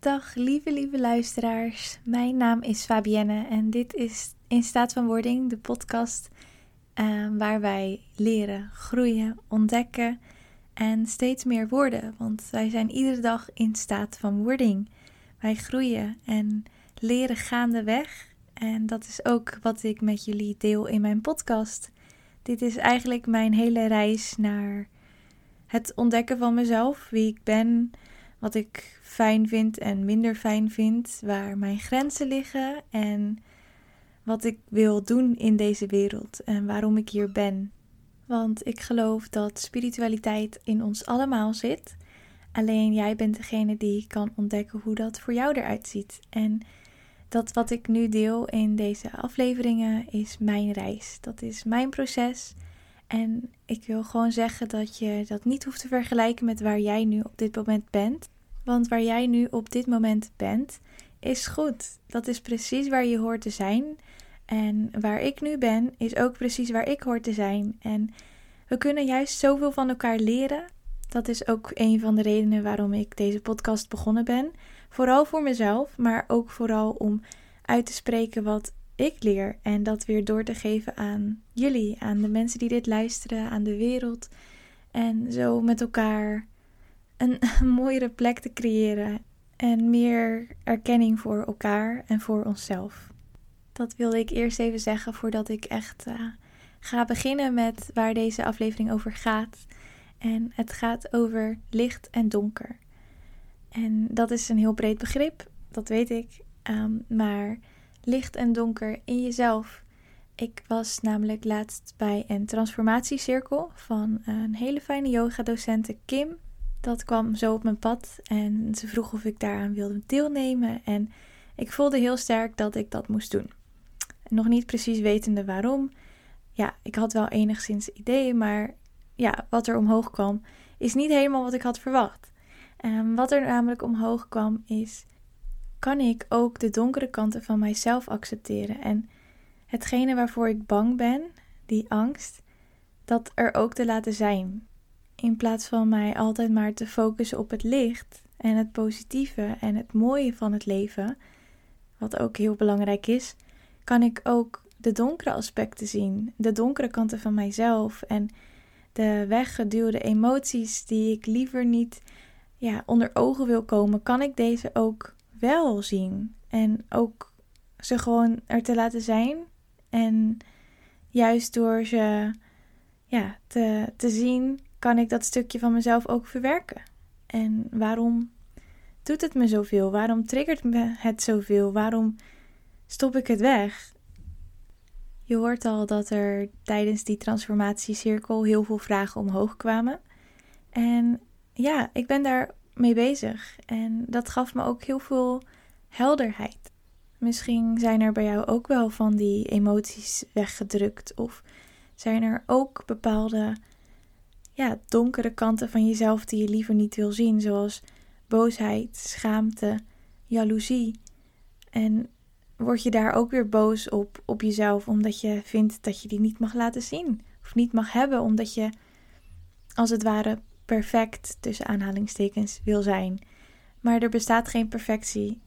Dag lieve lieve luisteraars, mijn naam is Fabienne en dit is In Staat van Wording, de podcast uh, waar wij leren, groeien, ontdekken en steeds meer worden. Want wij zijn iedere dag in staat van wording. Wij groeien en leren gaandeweg. En dat is ook wat ik met jullie deel in mijn podcast. Dit is eigenlijk mijn hele reis naar het ontdekken van mezelf, wie ik ben, wat ik fijn vind en minder fijn vind, waar mijn grenzen liggen en wat ik wil doen in deze wereld en waarom ik hier ben. Want ik geloof dat spiritualiteit in ons allemaal zit. Alleen jij bent degene die kan ontdekken hoe dat voor jou eruit ziet. En dat wat ik nu deel in deze afleveringen is mijn reis. Dat is mijn proces. En ik wil gewoon zeggen dat je dat niet hoeft te vergelijken met waar jij nu op dit moment bent. Want waar jij nu op dit moment bent, is goed. Dat is precies waar je hoort te zijn. En waar ik nu ben, is ook precies waar ik hoor te zijn. En we kunnen juist zoveel van elkaar leren. Dat is ook een van de redenen waarom ik deze podcast begonnen ben. Vooral voor mezelf, maar ook vooral om uit te spreken wat ik leer. En dat weer door te geven aan jullie, aan de mensen die dit luisteren, aan de wereld. En zo met elkaar een, mooiere plek te creëren. En meer erkenning voor elkaar en voor onszelf. Dat wilde ik eerst even zeggen voordat ik echt uh, ga beginnen met waar deze aflevering over gaat. En het gaat over licht en donker. En dat is een heel breed begrip, dat weet ik. Um, maar licht en donker in jezelf. Ik was namelijk laatst bij een transformatiecirkel van een hele fijne yoga-docente Kim. Dat kwam zo op mijn pad en ze vroeg of ik daaraan wilde deelnemen. En ik voelde heel sterk dat ik dat moest doen. Nog niet precies wetende waarom. Ja, ik had wel enigszins ideeën, maar ja, wat er omhoog kwam is niet helemaal wat ik had verwacht. Um, wat er namelijk omhoog kwam is: kan ik ook de donkere kanten van mijzelf accepteren? En hetgene waarvoor ik bang ben, die angst, dat er ook te laten zijn. In plaats van mij altijd maar te focussen op het licht en het positieve en het mooie van het leven, wat ook heel belangrijk is, kan ik ook de donkere aspecten zien, de donkere kanten van mijzelf en de weggeduwde emoties die ik liever niet ja, onder ogen wil komen, kan ik deze ook wel zien. En ook ze gewoon er te laten zijn. En juist door ze ja, te, te zien, kan ik dat stukje van mezelf ook verwerken. En waarom doet het me zoveel? Waarom triggert me het zoveel? Waarom stop ik het weg? Je hoort al dat er tijdens die transformatiecirkel heel veel vragen omhoog kwamen. En ja, ik ben daar mee bezig. En dat gaf me ook heel veel helderheid. Misschien zijn er bij jou ook wel van die emoties weggedrukt. Of zijn er ook bepaalde ja, donkere kanten van jezelf die je liever niet wil zien. Zoals boosheid, schaamte, jaloezie. En word je daar ook weer boos op, op jezelf, omdat je vindt dat je die niet mag laten zien. Of niet mag hebben, omdat je als het ware perfect tussen aanhalingstekens wil zijn. Maar er bestaat geen perfectie.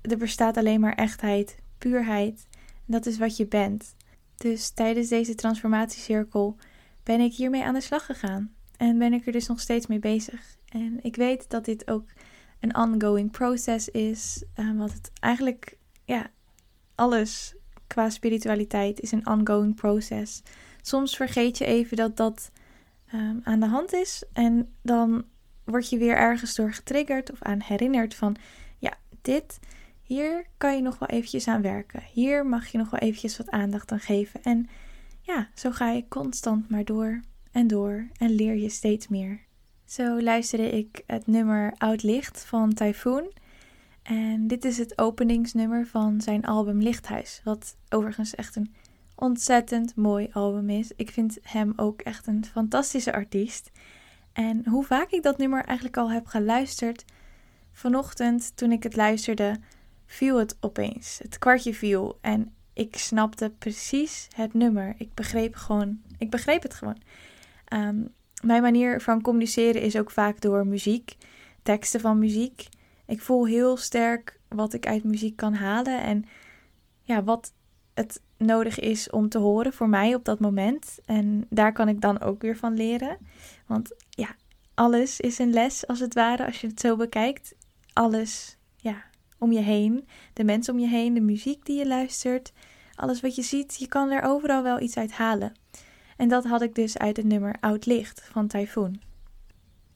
Er bestaat alleen maar echtheid, puurheid. En dat is wat je bent. Dus tijdens deze transformatiecirkel ben ik hiermee aan de slag gegaan. En ben ik er dus nog steeds mee bezig. En ik weet dat dit ook een ongoing process is. Uh, wat het eigenlijk, ja, alles qua spiritualiteit is een ongoing process. Soms vergeet je even dat dat um, aan de hand is. En dan word je weer ergens door getriggerd of aan herinnerd van ja, dit, hier kan je nog wel eventjes aan werken. Hier mag je nog wel eventjes wat aandacht aan geven. En ja, zo ga je constant maar door en door en leer je steeds meer. Zo luisterde ik het nummer Oud Licht van Typhoon. En dit is het openingsnummer van zijn album Lichthuis. Wat overigens echt een ontzettend mooi album is. Ik vind hem ook echt een fantastische artiest. En hoe vaak ik dat nummer eigenlijk al heb geluisterd. Vanochtend, toen ik het luisterde, viel het opeens. Het kwartje viel. En ik snapte precies het nummer. Ik begreep gewoon, ik begreep het gewoon. Ehm, mijn manier van communiceren is ook vaak door muziek, teksten van muziek. Ik voel heel sterk wat ik uit muziek kan halen en ja, wat het nodig is om te horen voor mij op dat moment. En daar kan ik dan ook weer van leren. Want ja, alles is een les als het ware als je het zo bekijkt. Alles, ja, om je heen, de mensen om je heen, de muziek die je luistert, alles wat je ziet, je kan er overal wel iets uit halen. En dat had ik dus uit het nummer Oud Licht van Typhoon.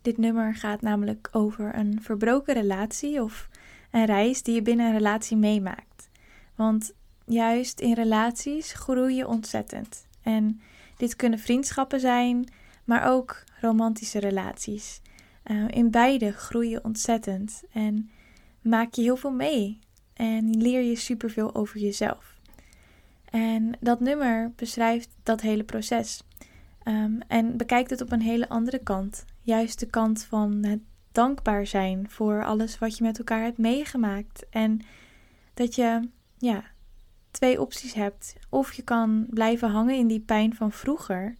Dit nummer gaat namelijk over een verbroken relatie of een reis die je binnen een relatie meemaakt. Want juist in relaties groei je ontzettend. En dit kunnen vriendschappen zijn, maar ook romantische relaties. Uh, in beide groei je ontzettend en maak je heel veel mee en leer je superveel over jezelf. En dat nummer beschrijft dat hele proces um, en bekijkt het op een hele andere kant. Juist de kant van het dankbaar zijn voor alles wat je met elkaar hebt meegemaakt. En dat je ja, twee opties hebt. Of je kan blijven hangen in die pijn van vroeger.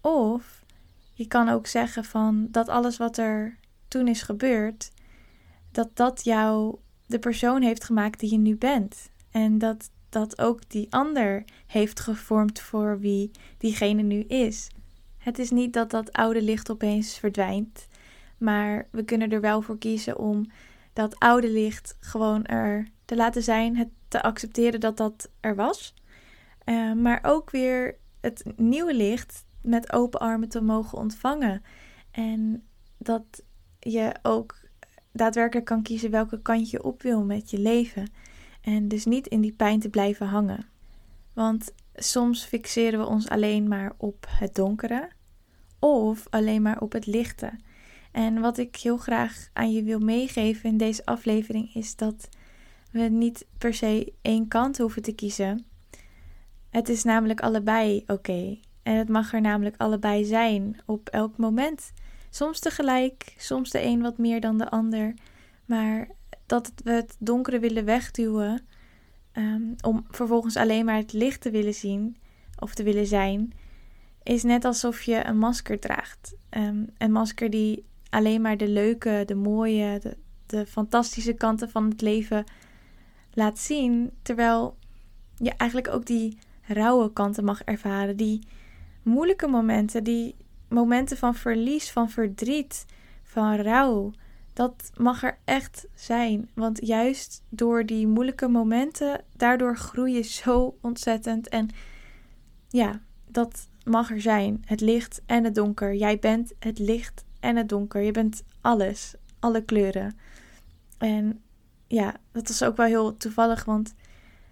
Of je kan ook zeggen van dat alles wat er toen is gebeurd, dat dat jou de persoon heeft gemaakt die je nu bent. En dat dat ook die ander heeft gevormd voor wie diegene nu is. Het is niet dat dat oude licht opeens verdwijnt, maar we kunnen er wel voor kiezen om dat oude licht gewoon er te laten zijn, het te accepteren dat dat er was. Uh, maar ook weer het nieuwe licht met open armen te mogen ontvangen. En dat je ook daadwerkelijk kan kiezen welke kant je op wil met je leven. En dus niet in die pijn te blijven hangen. Want soms fixeren we ons alleen maar op het donkere of alleen maar op het lichte. En wat ik heel graag aan je wil meegeven in deze aflevering is dat we niet per se één kant hoeven te kiezen. Het is namelijk allebei oké. En het mag er namelijk allebei zijn op elk moment. Soms tegelijk, soms de een wat meer dan de ander. Maar dat we het donkere willen wegduwen ehm, om vervolgens alleen maar het licht te willen zien of te willen zijn, is net alsof je een masker draagt. Um, een masker die alleen maar de leuke, de mooie, de, de fantastische kanten van het leven laat zien, terwijl je eigenlijk ook die rauwe kanten mag ervaren, die moeilijke momenten, die momenten van verlies, van verdriet, van rouw. Dat mag er echt zijn. Want juist door die moeilijke momenten, daardoor groei je zo ontzettend. En ja, dat mag er zijn. Het licht en het donker. Jij bent het licht en het donker. Je bent alles. Alle kleuren. En ja, dat was ook wel heel toevallig, want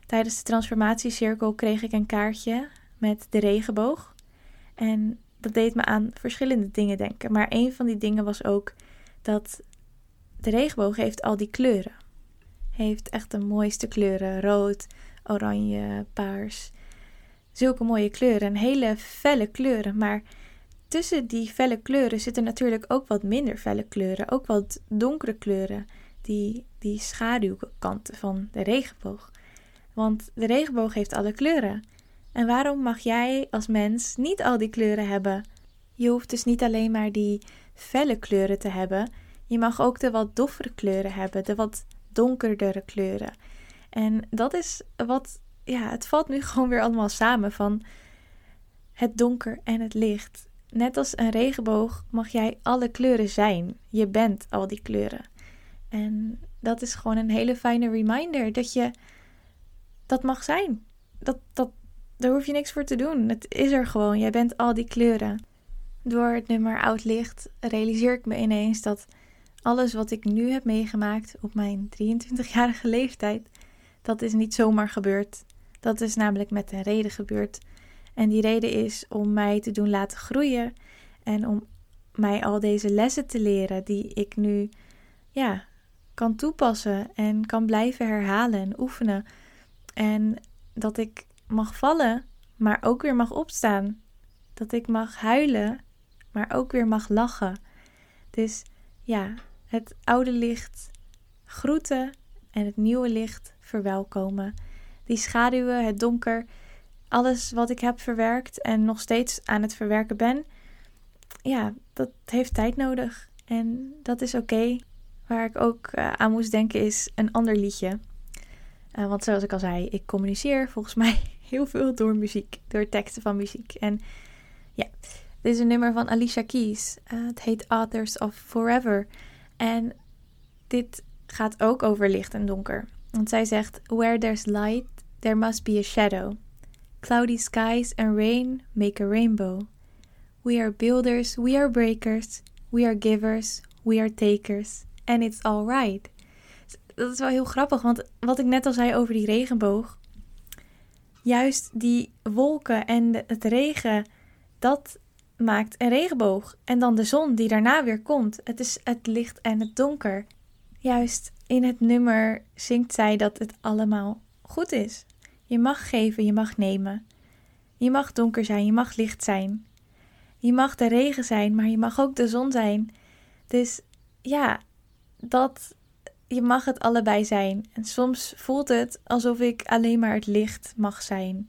tijdens de transformatiecirkel kreeg ik een kaartje met de regenboog. En dat deed me aan verschillende dingen denken. Maar een van die dingen was ook dat de regenboog heeft al die kleuren. Heeft echt de mooiste kleuren: rood, oranje, paars. Zulke mooie kleuren, hele felle kleuren. Maar tussen die felle kleuren zitten natuurlijk ook wat minder felle kleuren, ook wat donkere kleuren. Die, die van de regenboog. Want de regenboog heeft alle kleuren. En waarom mag jij als mens niet al die kleuren hebben? Je hoeft dus niet alleen maar die felle kleuren te hebben. Je mag ook de wat doffere kleuren hebben, de wat donkerdere kleuren. En dat is wat, ja, het valt nu gewoon weer allemaal samen van het donker en het licht. Net als een regenboog mag jij alle kleuren zijn. Je bent al die kleuren. En dat is gewoon een hele fijne reminder dat je dat mag zijn. Dat, dat, daar hoef je niks voor te doen. Het is er gewoon. Jij bent al die kleuren. Door het nummer Oud Licht realiseer ik me ineens dat alles wat ik nu heb meegemaakt op mijn 23-jarige leeftijd, dat is niet zomaar gebeurd. Dat is namelijk met een reden gebeurd. En die reden is om mij te doen laten groeien en om mij al deze lessen te leren die ik nu ja, kan toepassen en kan blijven herhalen en oefenen. En dat ik mag vallen, maar ook weer mag opstaan. Dat ik mag huilen, maar ook weer mag lachen. Dus ja, het oude licht groeten en het nieuwe licht verwelkomen. die schaduwen, het donker, alles wat ik heb verwerkt en nog steeds aan het verwerken ben, ja, dat heeft tijd nodig. En dat is oké. Waar ik ook uh, aan moest denken is een ander liedje. Uh, want zoals ik al zei, ik communiceer volgens mij heel veel door muziek, door teksten van muziek. En ja, dit is een nummer van Alicia Keys. Uh, het heet Authors of Forever. En dit gaat ook over licht en donker. Want zij zegt: Where there's light, there must be a shadow. Cloudy skies and rain make a rainbow. We are builders, we are breakers, we are givers, we are takers. And it's alright. Dat is wel heel grappig, want wat ik net al zei over die regenboog. Juist die wolken en het regen, dat maakt een regenboog. En dan de zon die daarna weer komt. Het is het licht en het donker. Juist in het nummer zingt zij dat het allemaal goed is. Je mag geven, je mag nemen. Je mag donker zijn, je mag licht zijn. Je mag de regen zijn, maar je mag ook de zon zijn. Dus ja, dat je mag het allebei zijn. En soms voelt het alsof ik alleen maar het licht mag zijn.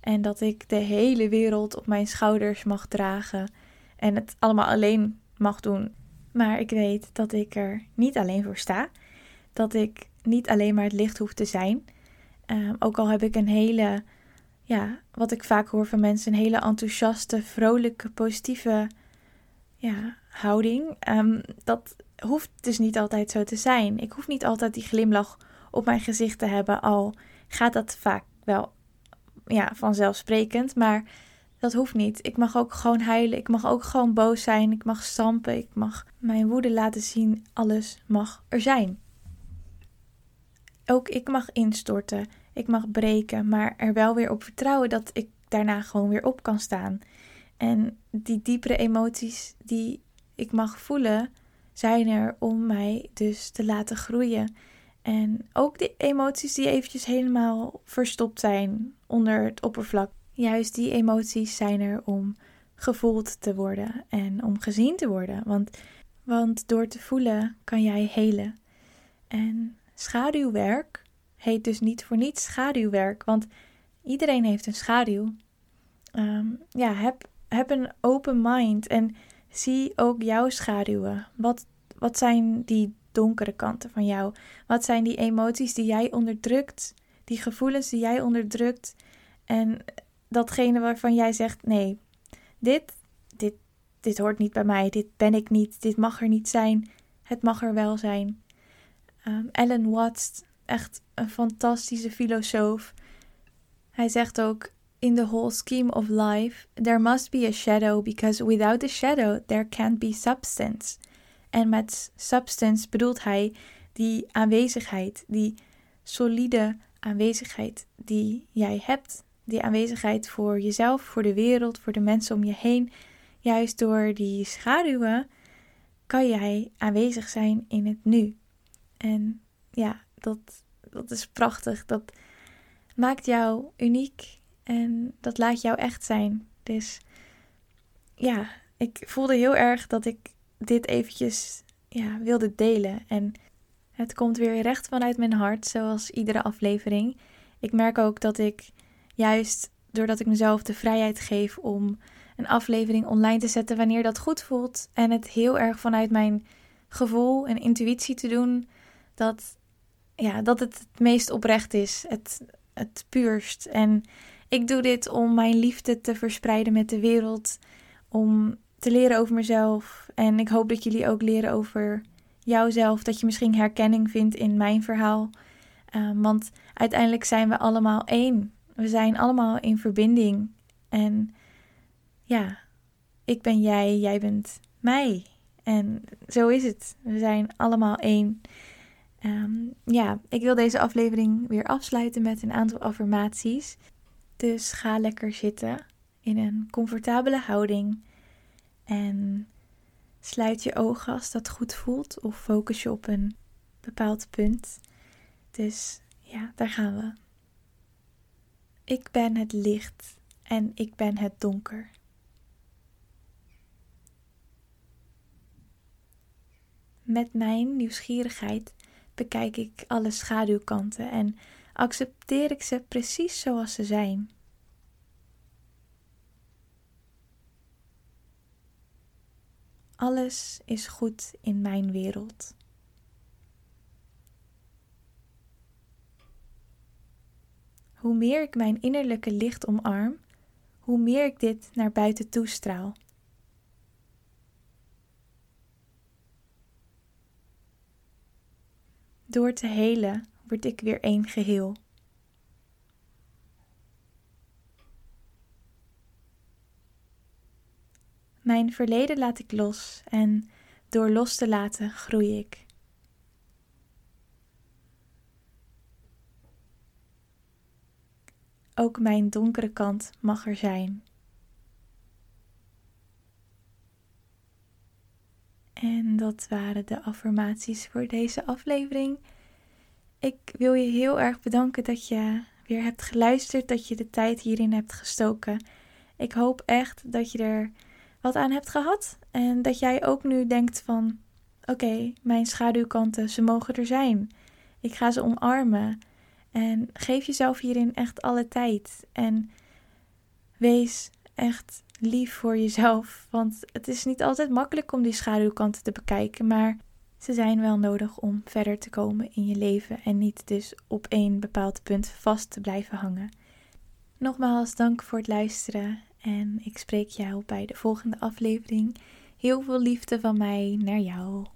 En dat ik de hele wereld op mijn schouders mag dragen. En het allemaal alleen mag doen. Maar ik weet dat ik er niet alleen voor sta. Dat ik niet alleen maar het licht hoef te zijn. Ehm, ook al heb ik een hele, ja, wat ik vaak hoor van mensen, een hele enthousiaste, vrolijke, positieve ja, houding. Um, dat hoeft dus niet altijd zo te zijn. Ik hoef niet altijd die glimlach op mijn gezicht te hebben, al gaat dat vaak wel ja, vanzelfsprekend. Maar dat hoeft niet. Ik mag ook gewoon huilen. Ik mag ook gewoon boos zijn. Ik mag stampen. Ik mag mijn woede laten zien. Alles mag er zijn. Ook ik mag instorten. Ik mag breken. Maar er wel weer op vertrouwen dat ik daarna gewoon weer op kan staan. En die diepere emoties die ik mag voelen, zijn er om mij dus te laten groeien. En ook die emoties die eventjes helemaal verstopt zijn onder het oppervlak. Juist die emoties zijn er om gevoeld te worden en om gezien te worden. Want, want door te voelen kan jij helen. En schaduwwerk heet dus niet voor niets schaduwwerk. Want iedereen heeft een schaduw. Ehm, ja, heb, heb een open mind en zie ook jouw schaduwen. Wat, wat zijn die donkere kanten van jou? Wat zijn die emoties die jij onderdrukt? Die gevoelens die jij onderdrukt? En datgene waarvan jij zegt: nee, dit, dit, dit hoort niet bij mij, dit ben ik niet, dit mag er niet zijn, het mag er wel zijn. Um, Alan Watts, echt een fantastische filosoof. Hij zegt ook: In the whole scheme of life, there must be a shadow, because without a shadow, there can't be substance. En met substance bedoelt hij die aanwezigheid, die solide aanwezigheid die jij hebt. Die aanwezigheid voor jezelf, voor de wereld, voor de mensen om je heen. Juist door die schaduwen kan jij aanwezig zijn in het nu. En ja, dat, dat is prachtig. Dat maakt jou uniek en dat laat jou echt zijn. Dus ja, ik voelde heel erg dat ik dit eventjes ja, wilde delen. En het komt weer recht vanuit mijn hart, zoals iedere aflevering. Ik merk ook dat ik juist doordat ik mezelf de vrijheid geef om een aflevering online te zetten wanneer dat goed voelt en het heel erg vanuit mijn gevoel en intuïtie te doen, dat, ja, dat het het meest oprecht is, het, het puurst. En ik doe dit om mijn liefde te verspreiden met de wereld, om te leren over mezelf. En ik hoop dat jullie ook leren over jouzelf. Dat je misschien herkenning vindt in mijn verhaal. Ehm, want uiteindelijk zijn we allemaal één. We zijn allemaal in verbinding. En ja, ik ben jij, jij bent mij. En zo is het. We zijn allemaal één. Ehm, ja, ik wil deze aflevering weer afsluiten met een aantal affirmaties. Dus ga lekker zitten in een comfortabele houding. En sluit je ogen als dat goed voelt of focus je op een bepaald punt. Dus ja, daar gaan we. Ik ben het licht en ik ben het donker. Met mijn nieuwsgierigheid bekijk ik alle schaduwkanten en accepteer ik ze precies zoals ze zijn. Alles is goed in mijn wereld. Hoe meer ik mijn innerlijke licht omarm, hoe meer ik dit naar buiten toestraal. Door te helen word ik weer één geheel. Mijn verleden laat ik los en door los te laten groei ik. Ook mijn donkere kant mag er zijn. En dat waren de affirmaties voor deze aflevering. Ik wil je heel erg bedanken dat je weer hebt geluisterd, dat je de tijd hierin hebt gestoken. Ik hoop echt dat je er wat aan hebt gehad en dat jij ook nu denkt van oké, mijn schaduwkanten, ze mogen er zijn. Ik ga ze omarmen. En geef jezelf hierin echt alle tijd. En wees echt lief voor jezelf. Want het is niet altijd makkelijk om die schaduwkanten te bekijken. Maar ze zijn wel nodig om verder te komen in je leven. En niet dus op één bepaald punt vast te blijven hangen. Nogmaals, dank voor het luisteren. En ik spreek jou bij de volgende aflevering. Heel veel liefde van mij naar jou.